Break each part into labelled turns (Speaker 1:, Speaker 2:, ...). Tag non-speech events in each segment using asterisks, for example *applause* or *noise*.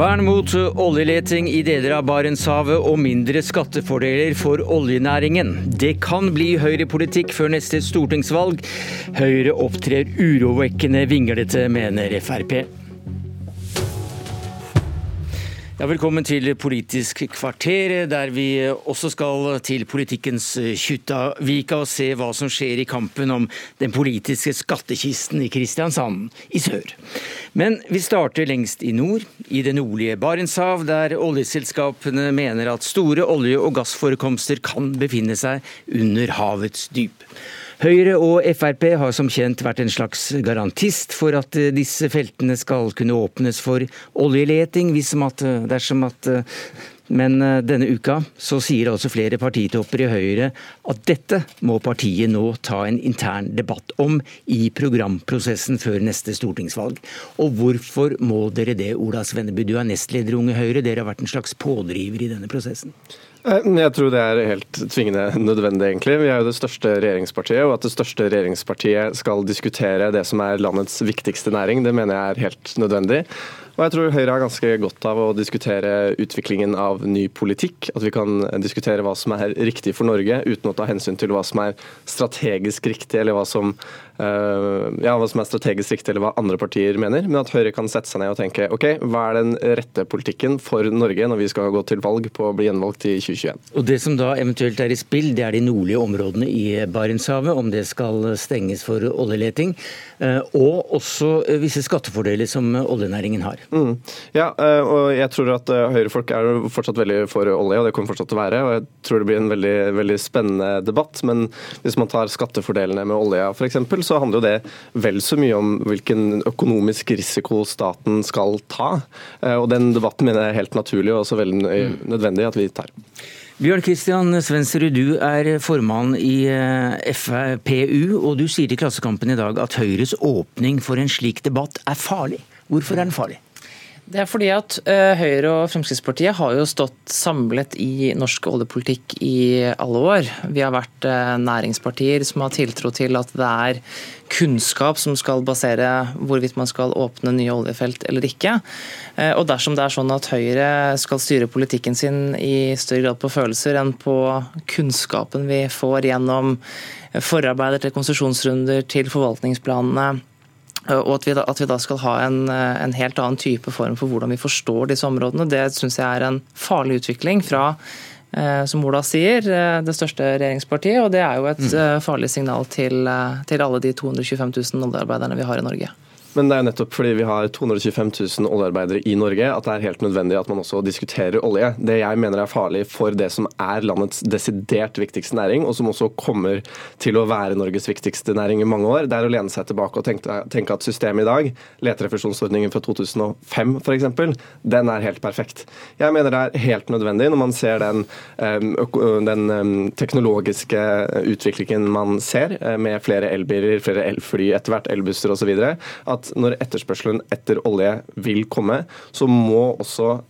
Speaker 1: Vern mot oljeleting i deler av Barentshavet og mindre skattefordeler for oljenæringen. Det kan bli høyrepolitikk før neste stortingsvalg. Høyre opptrer urovekkende vinglete, mener Frp. Ja, velkommen til Politisk kvarter, der vi også skal til politikkens Kjuttaviga og se hva som skjer i kampen om den politiske skattkisten i Kristiansand i sør. Men vi starter lengst i nord, i det nordlige Barentshav, der oljeselskapene mener at store olje- og gassforekomster kan befinne seg under havets dyp. Høyre og Frp har som kjent vært en slags garantist for at eh, disse feltene skal kunne åpnes for oljeleting, at, eh, dersom at eh, men denne uka så sier altså flere partitopper i Høyre at dette må partiet nå ta en intern debatt om i programprosessen før neste stortingsvalg. Og hvorfor må dere det, Ola Svenneby? Du er nestleder Unge Høyre, dere har vært en slags pådriver i denne prosessen?
Speaker 2: Eh, jeg tror det er helt tvingende nødvendig, egentlig. Vi er jo det største regjeringspartiet, og at det største regjeringspartiet skal diskutere det som er landets viktigste næring, det mener jeg er helt nødvendig. Og jeg tror Høyre har ganske godt av å diskutere utviklingen av ny politikk. At vi kan diskutere hva som er riktig for Norge, uten å ta hensyn til hva som er strategisk riktig, eller hva som, uh, ja, hva som er strategisk riktig, eller hva andre partier mener. Men at Høyre kan sette seg ned og tenke ok, hva er den rette politikken for Norge når vi skal gå til valg på å bli gjenvalgt i 2021.
Speaker 1: Og Det som da eventuelt er i spill, det er de nordlige områdene i Barentshavet, om det skal stenges for oljeleting. Uh, og også visse skattefordeler som oljenæringen har.
Speaker 2: Mm. Ja, eh, og jeg tror at eh, Høyre-folk er fortsatt veldig for olje, og det kommer fortsatt til å være. og Jeg tror det blir en veldig, veldig spennende debatt. Men hvis man tar skattefordelene med olja f.eks., så handler jo det vel så mye om hvilken økonomisk risiko staten skal ta. Eh, og den debatten mener jeg er helt naturlig og også veldig mm. nødvendig at vi tar.
Speaker 1: Bjørn Kristian Svendsrud, du er formann i FPU, og du sier til Klassekampen i dag at Høyres åpning for en slik debatt er farlig. Hvorfor er den farlig?
Speaker 3: Det er fordi at uh, Høyre og Fremskrittspartiet har jo stått samlet i norsk oljepolitikk i alle år. Vi har vært uh, næringspartier som har tiltro til at det er kunnskap som skal basere hvorvidt man skal åpne nye oljefelt eller ikke. Uh, og dersom det er sånn at Høyre skal styre politikken sin i større grad på følelser enn på kunnskapen vi får gjennom forarbeider til konsesjonsrunder, til forvaltningsplanene, Eh, og at vi, da, at vi, da, skal ha en, eh, en, helt annen type form for hvordan vi forstår disse områdene, det syns jeg er en farlig utvikling fra eh, som Ola sier, det største regjeringspartiet. Og det er jo et mm. farlig signal til, til alle de 225 000 oljearbeiderne vi har i Norge.
Speaker 2: Men det er nettopp fordi vi har 225 000 oljearbeidere i Norge at det er helt nødvendig at man også diskuterer olje. Det jeg mener er farlig for det som er landets desidert viktigste næring, og som også kommer til å være Norges viktigste næring i mange år, det er å lene seg tilbake og tenke, tenke at systemet i dag, leterefusjonsordningen fra 2005 f.eks., den er helt perfekt. Jeg mener det er helt nødvendig når man ser den, den teknologiske utviklingen man ser, eh, med flere elbiler, flere elfly, etter hvert elbusser osv., at at når etterspørselen etter olje vil komme, så må også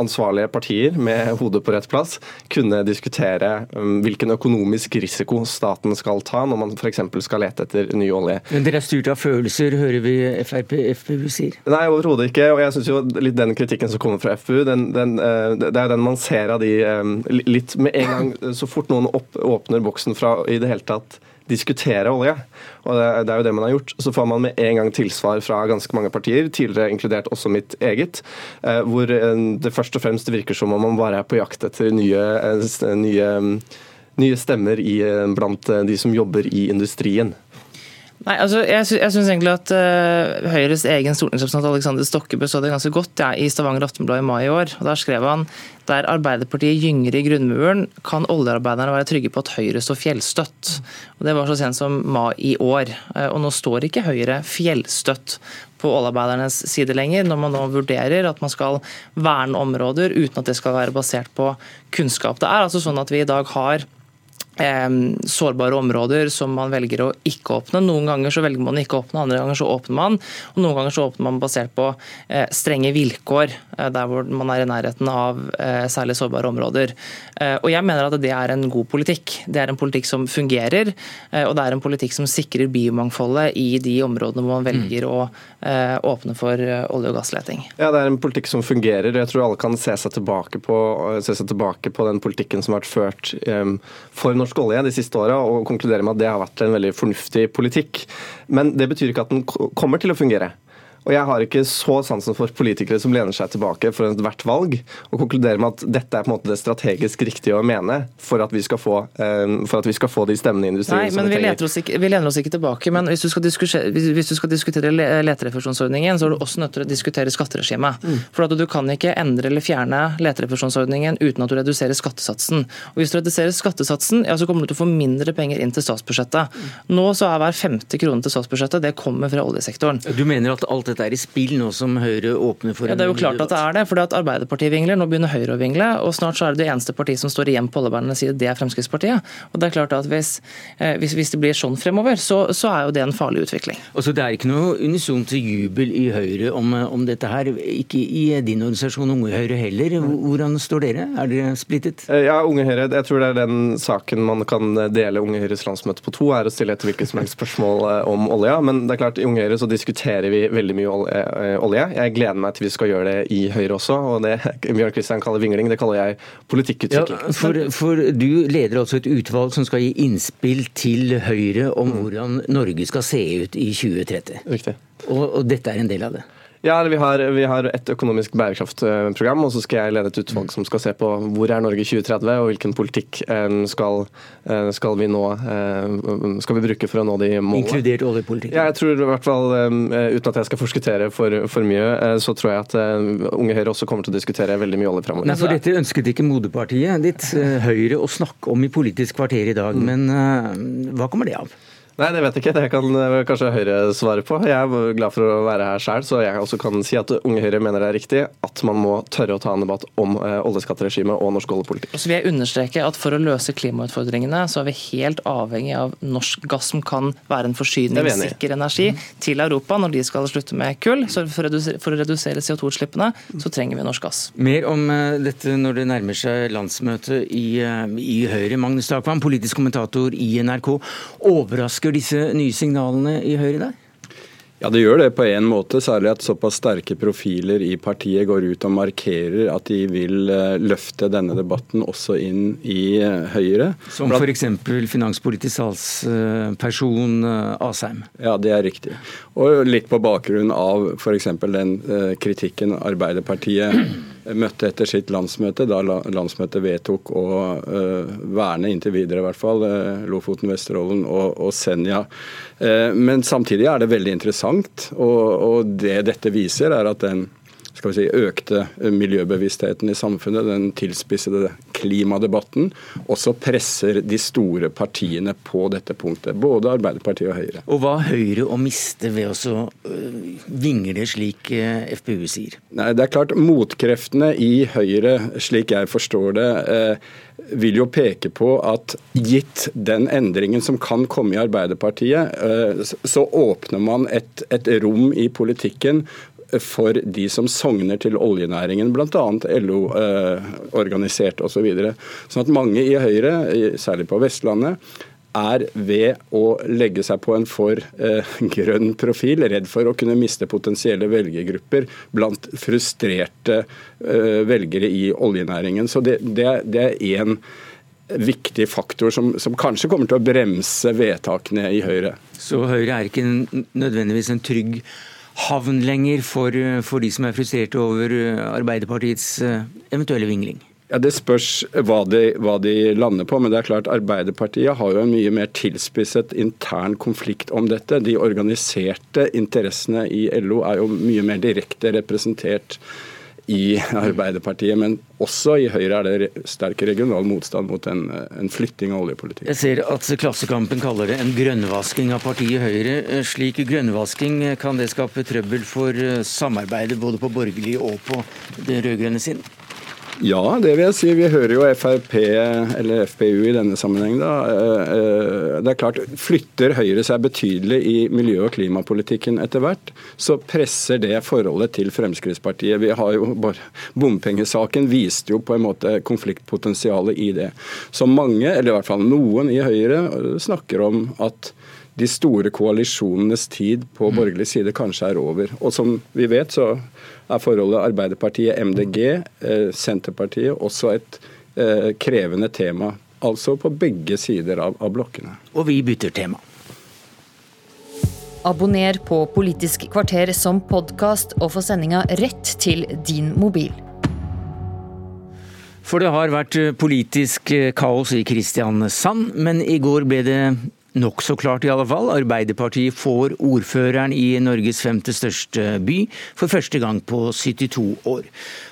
Speaker 2: ansvarlige partier med hodet på rett plass kunne diskutere hvilken økonomisk risiko staten skal ta når man f.eks. skal lete etter ny olje.
Speaker 1: Men dere er styrt av følelser, hører vi Frp, FPU sier?
Speaker 2: Nei, overhodet ikke. Og jeg syns jo litt den kritikken som kommer fra FPU, den, den, uh, det er jo den man ser av de litt med en gang så fort noen opp, åpner boksen fra i det hele tatt diskutere olje. Og det, det, er jo det man har gjort. Så får man med en gang tilsvar fra ganske mange partier, tidligere inkludert også mitt eget, eh, hvor eh, det først og fremst virker som om man bare er på jakt etter nye, eh, nye, nye stemmer i, blant de som jobber i industrien.
Speaker 3: Nei, altså, Jeg, sy jeg syns egentlig at uh, Høyres egen stortingsrepresentant Alexander Stokkebø så det ganske godt ja, i Stavanger Aftenblad i mai i år. og Der skrev han der Arbeiderpartiet gynger i grunnmuren, kan oljearbeiderne være trygge på at Høyre står fjellstøtt. Og Det var så sent som mai i år. Uh, og Nå står ikke Høyre fjellstøtt på oljearbeidernes side lenger, når man nå vurderer at man skal verne områder uten at det skal være basert på kunnskap. Det er altså sånn at vi i dag har sårbare områder som man velger å ikke åpne. Noen ganger så velger man å ikke åpne, andre ganger så åpner man. Og noen ganger så åpner man basert på eh, strenge vilkår eh, der hvor man er i nærheten av eh, særlig sårbare områder. Og jeg mener at det er en god politikk. Det er en politikk som fungerer, og det er en politikk som sikrer biomangfoldet i de områdene hvor man velger å åpne for olje- og gassleting.
Speaker 2: Ja, Det er en politikk som fungerer. Jeg tror alle kan se seg tilbake på, se seg tilbake på den politikken som har vært ført for norsk norsk olje de siste åra og konkluderer med at det har vært en veldig fornuftig politikk. Men det betyr ikke at den kommer til å fungere. Og jeg har ikke så sansen for politikere som lener seg tilbake for ethvert valg og konkluderer med at dette er på en måte det strategisk riktige å mene for at vi skal få, for at vi skal få de stemmene i industrien
Speaker 3: Nei, men vi, trenger. oss ikke, vi lener oss ikke tilbake. Men hvis du skal diskutere, hvis du skal diskutere leterefusjonsordningen, så er du også nødt til å diskutere skatteregimet. Mm. For at du kan ikke endre eller fjerne leterefusjonsordningen uten at du reduserer skattesatsen. Og Hvis du reduserer skattesatsen, ja, så kommer du til å få mindre penger inn til statsbudsjettet. Mm. Nå så er hver femte krone til statsbudsjettet det kommer fra oljesektoren.
Speaker 1: Du mener at alt dette er i spill nå som Høyre åpner for
Speaker 3: ja, Det er jo klart at det er det. fordi at Arbeiderpartiet vingler, nå begynner Høyre å vingle. og Snart så er det det eneste partiet som står igjen på oljebærernes side, det er Fremskrittspartiet. Og det er klart at Hvis, eh, hvis, hvis det blir sånn fremover, så, så, er jo det en farlig utvikling.
Speaker 1: Og så Det er ikke noe unisont jubel i Høyre om, om, dette her. Ikke i din organisasjon Unge Høyre heller. Hvordan står dere? Er dere splittet?
Speaker 2: Eh, ja, Unge Høyre, jeg tror det er den saken man kan dele Unge Høyres landsmøte på to, er å stille et hvilket som helst spørsmål eh, om olja. Men det er klart, i Unge Høyre så diskuterer vi veldig mye Eh, olje. Jeg gleder meg til vi skal gjøre det i Høyre også. og Det *laughs* Bjørn Kristian kaller vingling, det kaller jeg politikkutvikling.
Speaker 1: Ja, for, for, Du leder altså et utvalg som skal gi innspill til Høyre om mm. hvordan Norge skal se ut i 2030.
Speaker 2: Riktig.
Speaker 1: Og, og dette er en del av det?
Speaker 2: Ja, vi har, vi har, et økonomisk bærekraftprogram, og så skal jeg lede et utvalg som skal se på hvor er Norge 2030, og hvilken politikk eh, skal, eh, skal, vi nå eh, skal vi bruke for å nå de målene.
Speaker 1: Inkludert oljepolitikk?
Speaker 2: Ja, jeg tror i hvert fall, uten at jeg skal forskuttere for, for mye, så tror jeg at Unge Høyre også kommer til å diskutere veldig mye olje framover.
Speaker 1: Nei, for dette ønsket ikke moderpartiet ditt, Høyre, å snakke om i Politisk kvarter i dag, mm. men hva kommer det av?
Speaker 2: Nei, det vet jeg ikke. Det kan eh, kanskje Høyre svare på. Jeg er glad for å være her sjøl, så jeg også kan si at Unge Høyre mener det er riktig at man må tørre å ta en debatt om eh, oljeskatteregimet og norsk oljepolitikk.
Speaker 3: Så vil jeg understreke at For å løse klimautfordringene så er vi helt avhengig av norsk gass som kan være en forsyningssikker energi til Europa når de skal slutte med kull. Så For å redusere, redusere CO2-utslippene så trenger vi norsk gass.
Speaker 1: Mer om eh, dette når det nærmer seg landsmøtet i, i Høyre. Magnus Takvam, politisk kommentator i NRK. Overrasker disse nye signalene i Høyre der?
Speaker 4: Ja, det gjør det på en måte, særlig at såpass sterke profiler i partiet går ut og markerer at de vil eh, løfte denne debatten også inn i eh, Høyre.
Speaker 1: Som f.eks. finanspolitisk salgsperson eh, Asheim?
Speaker 4: Ja, det er riktig. Og litt på bakgrunn av f.eks. den kritikken Arbeiderpartiet møtte etter sitt landsmøte, da landsmøtet vedtok å uh, verne inntil videre i hvert fall uh, Lofoten, Vesterålen og, og Senja. Uh, men samtidig er det veldig interessant, og, og det dette viser, er at den skal vi si, økte miljøbevisstheten i samfunnet, den tilspissede klimadebatten, også presser de store partiene på dette punktet. Både Arbeiderpartiet og Høyre.
Speaker 1: Og hva har Høyre å miste ved å vingle slik FpU sier?
Speaker 4: Nei, det er klart Motkreftene i Høyre, slik jeg forstår det, vil jo peke på at gitt den endringen som kan komme i Arbeiderpartiet, så åpner man et, et rom i politikken for de som sogner til oljenæringen, bl.a. LO-organisert eh, osv. Så sånn at mange i Høyre, særlig på Vestlandet, er ved å legge seg på en for eh, *laughs* grønn profil, redd for å kunne miste potensielle velgergrupper blant frustrerte eh, velgere i oljenæringen. Så det, det, det er én viktig faktor som, som, kanskje kommer til å bremse vedtakene i Høyre.
Speaker 1: Så Høyre er ikke nødvendigvis en trygg havn lenger for, for de som er frustrerte over eh, Arbeiderpartiets eh, eventuelle vingling?
Speaker 4: Ja, Det spørs hva de, hva de, lander på, men det er klart Arbeiderpartiet har jo en mye mer tilspisset intern konflikt om dette. De organiserte interessene i LO er jo mye mer direkte representert i Arbeiderpartiet, men også i Høyre er det sterk regional motstand mot en, en flytting av oljepolitikken.
Speaker 1: Jeg ser at Klassekampen kaller det en grønnvasking av partiet Høyre. Slik grønnvasking, kan det skape trøbbel for samarbeidet både på borgerlig og på den rød-grønne siden?
Speaker 4: Ja, det vil jeg si. Vi hører jo Frp, eller FPU i denne sammenheng, da. Eh, eh, det er klart, Flytter Høyre seg betydelig i miljø- og klimapolitikken etter hvert, så presser det forholdet til Fremskrittspartiet. Vi har jo bare, Bompengesaken viste jo på en måte konfliktpotensialet i det. Så mange, eller i hvert fall noen i Høyre, snakker om at de store koalisjonenes tid på borgerlig side kanskje er over. Og som vi vet, så er forholdet Arbeiderpartiet-MDG, eh, Senterpartiet også et eh, krevende tema. Altså på begge sider av, av blokkene.
Speaker 1: Og vi bytter tema.
Speaker 5: Abonner på Politisk kvarter som podkast og få sendinga rett til din mobil.
Speaker 1: For det har vært politisk kaos i Kristiansand, men i går ble det Nokså klart, i alle fall. Arbeiderpartiet får ordføreren i Norges femte største by for første gang på 72 år.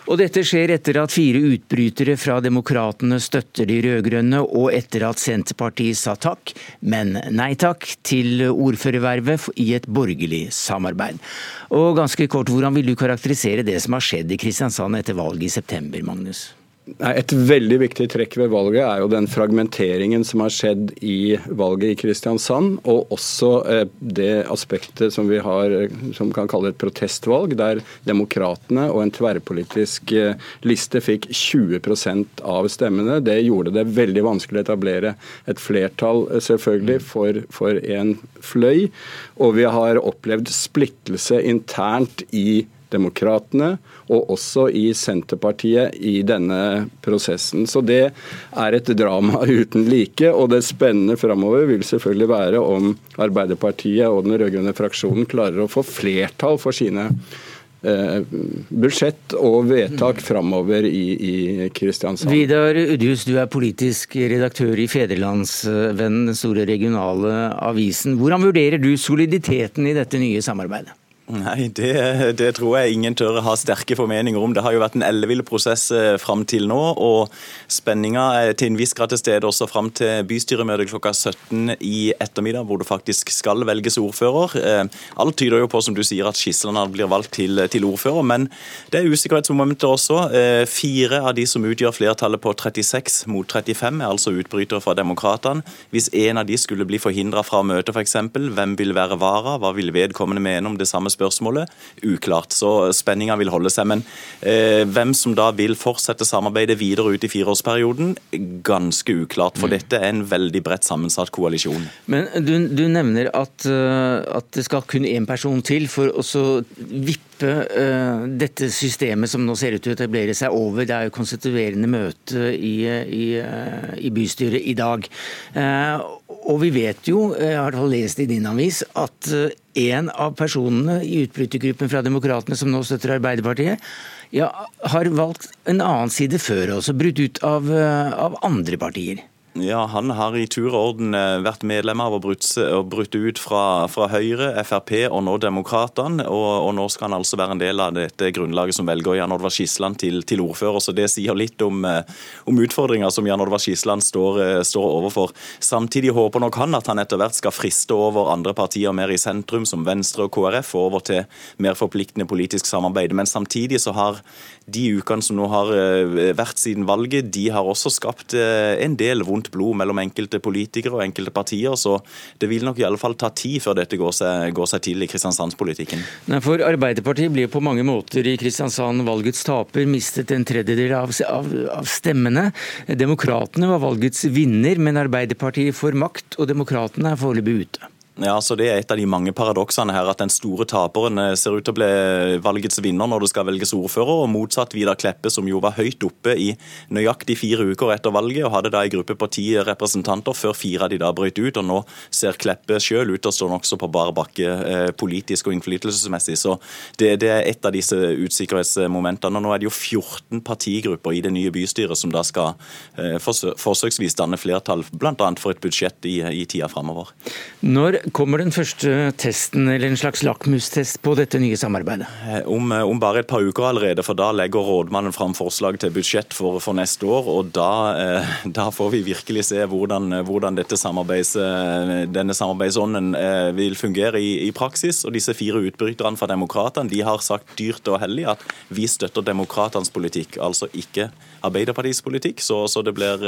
Speaker 1: Og dette skjer etter at fire utbrytere fra Demokratene støtter de rød-grønne, og etter at Senterpartiet sa takk, men nei takk, til ordførervervet i et borgerlig samarbeid. Og ganske kort, hvordan vil du karakterisere det som har skjedd i Kristiansand etter valget i september, Magnus?
Speaker 4: Et veldig viktig trekk ved valget er jo den fragmenteringen som har skjedd i valget i Kristiansand, og også eh, det aspektet som vi har eh, som kan kalle et protestvalg, der Demokratene og en tverrpolitisk eh, liste fikk 20% av stemmene. Det gjorde det veldig vanskelig å etablere et flertall, selvfølgelig, for, for en fløy. Og vi har opplevd splittelse internt i Demokratene og også i Senterpartiet i denne prosessen. Så det er et drama *laughs* uten like. Og det spennende framover vil selvfølgelig være om Arbeiderpartiet og den rød-grønne fraksjonen klarer å få flertall for sine Eh, budsjett og vedtak framover i, i Kristiansand.
Speaker 1: Vidar Udhus, du er politisk redaktør i Federlandsvennen, den store regionale avisen. Hvordan vurderer du soliditeten i dette nye samarbeidet?
Speaker 6: Nei, det, det, tror jeg ingen tør ha sterke formeninger om. Det har jo vært en ellevill prosess eh, fram til nå, og spenninga er til en viss grad til stede også fram til bystyremøtet klokka 17 i ettermiddag, hvor det faktisk skal velges ordfører. Eh, alt tyder jo på, som du sier, at Skisland blir valgt til, til, ordfører, men det er usikkerhetsmomenter også. Eh, fire av de som utgjør flertallet på 36 mot 35, er altså utbrytere fra Demokratene. Hvis en av de skulle bli forhindra fra å møte, f.eks., hvem vil være vara, hva vil vedkommende mene om det samme spørsmålet, uklart. Så spenninga vil holde seg. Men eh, hvem som da vil fortsette samarbeidet videre ut i fireårsperioden, ganske uklart. For mm. dette er en veldig bredt sammensatt koalisjon.
Speaker 1: Men du, du nevner at, eh, at, det skal kun én person til for å vippe uh, dette systemet som nå ser ut til å etablere seg over. Det er jo konstituerende møte i, i, uh, i bystyret i dag. Uh, og vi vet jo, jeg har lest i din avis, at en av personene i utbrytergruppen fra Demokratene som nå støtter Arbeiderpartiet, ja, har valgt en annen side før også, brutt ut av, eh, av andre partier.
Speaker 6: Ja, Han har i tur og orden eh, vært medlem av og brutt, ut fra, fra, Høyre, Frp og nå Demokratene. Og, og, nå skal han altså være en del av dette grunnlaget som velger Jan Oddvar Skisland til, til, ordfører. Så det sier litt om, eh, om utfordringer som Jan Oddvar Skisland står, eh, står, overfor. Samtidig håper nok han at han etter hvert skal friste over andre partier mer i sentrum, som Venstre og KrF, og over til mer forpliktende politisk samarbeid. Men samtidig så har de ukene som nå har vært siden valget, de har også skapt en del vondt blod mellom enkelte politikere og enkelte partier. Så det vil nok i alle fall ta tid før dette går seg, går seg til i Kristiansandspolitikken.
Speaker 1: For Arbeiderpartiet blir på mange måter i Kristiansand valgets taper, mistet en tredjedel av, av, av stemmene. Demokratene var valgets vinner, men Arbeiderpartiet får makt, og Demokratene er foreløpig ute.
Speaker 6: Ja, så Det er et av de mange paradoksene her, at den store taperen eh, ser ut til å bli valgets vinner når det skal velges ordfører, og motsatt Vidar Kleppe, som jo var høyt oppe i nøyaktig fire uker etter valget, og hadde da en gruppe på ti representanter før fire av de da brøt ut. og Nå ser Kleppe sjøl ut til å stå nokså på bar bakke eh, politisk og innflytelsesmessig. Så det, det, er et av disse usikkerhetsmomentene. Nå er det jo 14 partigrupper i det nye bystyret som da skal eh, forsøksvis danne flertall, bl.a. for et budsjett i, i tida framover.
Speaker 1: Når kommer den første testen, eller en slags lakmustest på dette nye samarbeidet?
Speaker 6: Eh, om, eh, om bare et par uker allerede, for da legger rådmannen fram forslag til budsjett for, for neste år. og da, eh, *laughs* da, får vi virkelig se hvordan, hvordan samarbeids, denne samarbeidsånden vil fungere i, i, praksis. Og disse fire utbryterne fra Demokratene de har sagt dyrt og hellig at vi støtter demokratenes politikk, altså ikke Arbeiderpartiets politikk. Så, så det blir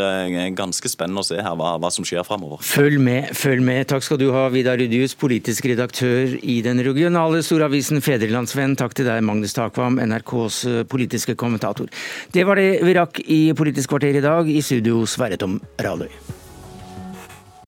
Speaker 6: ganske spennende å se her hva, hva som skjer framover.
Speaker 1: Følg med, følg med. Takk skal du ha, Vidar Rudius, politisk redaktør i den regionale storavisen Fedrelandsvenn. Takk til deg, Magnus Takvam, NRKs eh, politiske kommentator. Det var det vi rakk i Politisk kvarter i dag. I studio Sverre Tom Radøy.